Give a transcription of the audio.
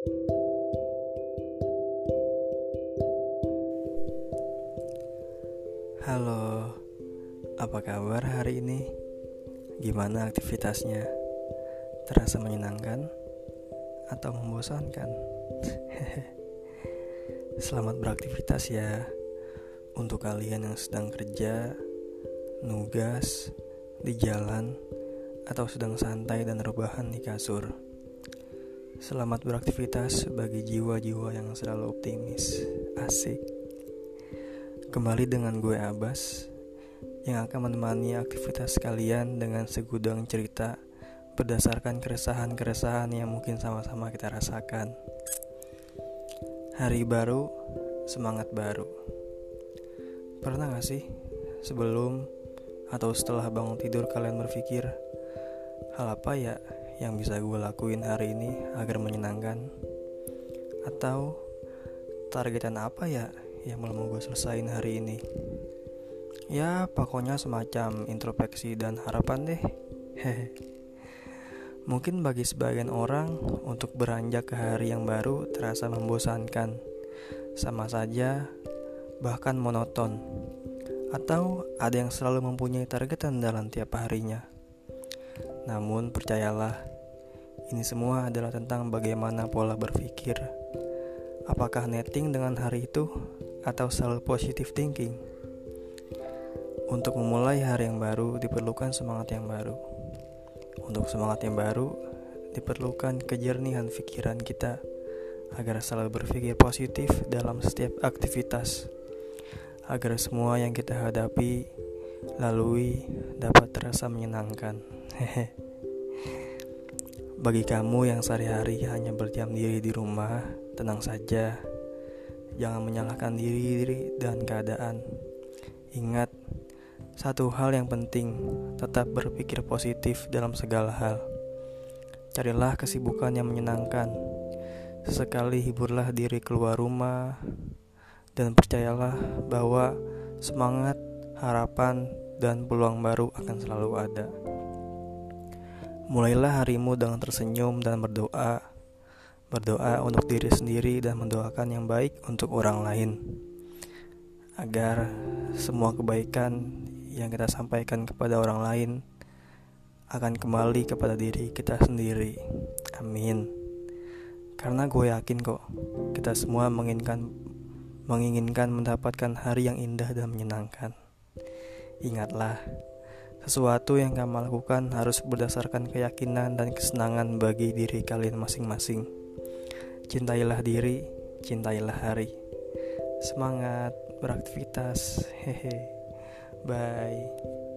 Halo, apa kabar hari ini? Gimana aktivitasnya? Terasa menyenangkan atau membosankan? Selamat beraktivitas ya untuk kalian yang sedang kerja, nugas, di jalan, atau sedang santai dan rebahan di kasur. Selamat beraktivitas bagi jiwa-jiwa yang selalu optimis. Asik. Kembali dengan gue Abbas yang akan menemani aktivitas kalian dengan segudang cerita berdasarkan keresahan-keresahan yang mungkin sama-sama kita rasakan. Hari baru, semangat baru. Pernah gak sih sebelum atau setelah bangun tidur kalian berpikir hal apa ya yang bisa gue lakuin hari ini agar menyenangkan? Atau targetan apa ya yang belum gue selesain hari ini? Ya pokoknya semacam introspeksi dan harapan deh. Hehe. Mungkin bagi sebagian orang untuk beranjak ke hari yang baru terasa membosankan. Sama saja bahkan monoton. Atau ada yang selalu mempunyai targetan dalam tiap harinya. Namun percayalah ini semua adalah tentang bagaimana pola berpikir Apakah netting dengan hari itu atau selalu positive thinking. Untuk memulai hari yang baru diperlukan semangat yang baru. Untuk semangat yang baru diperlukan kejernihan pikiran kita agar selalu berpikir positif dalam setiap aktivitas. Agar semua yang kita hadapi lalui dapat terasa menyenangkan. Hehe. Bagi kamu yang sehari-hari hanya berdiam diri di rumah, tenang saja Jangan menyalahkan diri dan keadaan. Ingat, satu hal yang penting, tetap berpikir positif dalam segala hal. Carilah kesibukan yang menyenangkan. Sesekali hiburlah diri keluar rumah dan percayalah bahwa semangat, harapan, dan peluang baru akan selalu ada. Mulailah harimu dengan tersenyum dan berdoa berdoa untuk diri sendiri dan mendoakan yang baik untuk orang lain agar semua kebaikan yang kita sampaikan kepada orang lain akan kembali kepada diri kita sendiri. Amin. Karena gue yakin kok kita semua menginginkan menginginkan mendapatkan hari yang indah dan menyenangkan. Ingatlah, sesuatu yang kamu lakukan harus berdasarkan keyakinan dan kesenangan bagi diri kalian masing-masing. Cintailah diri, cintailah hari. Semangat beraktivitas. Hehe. Bye.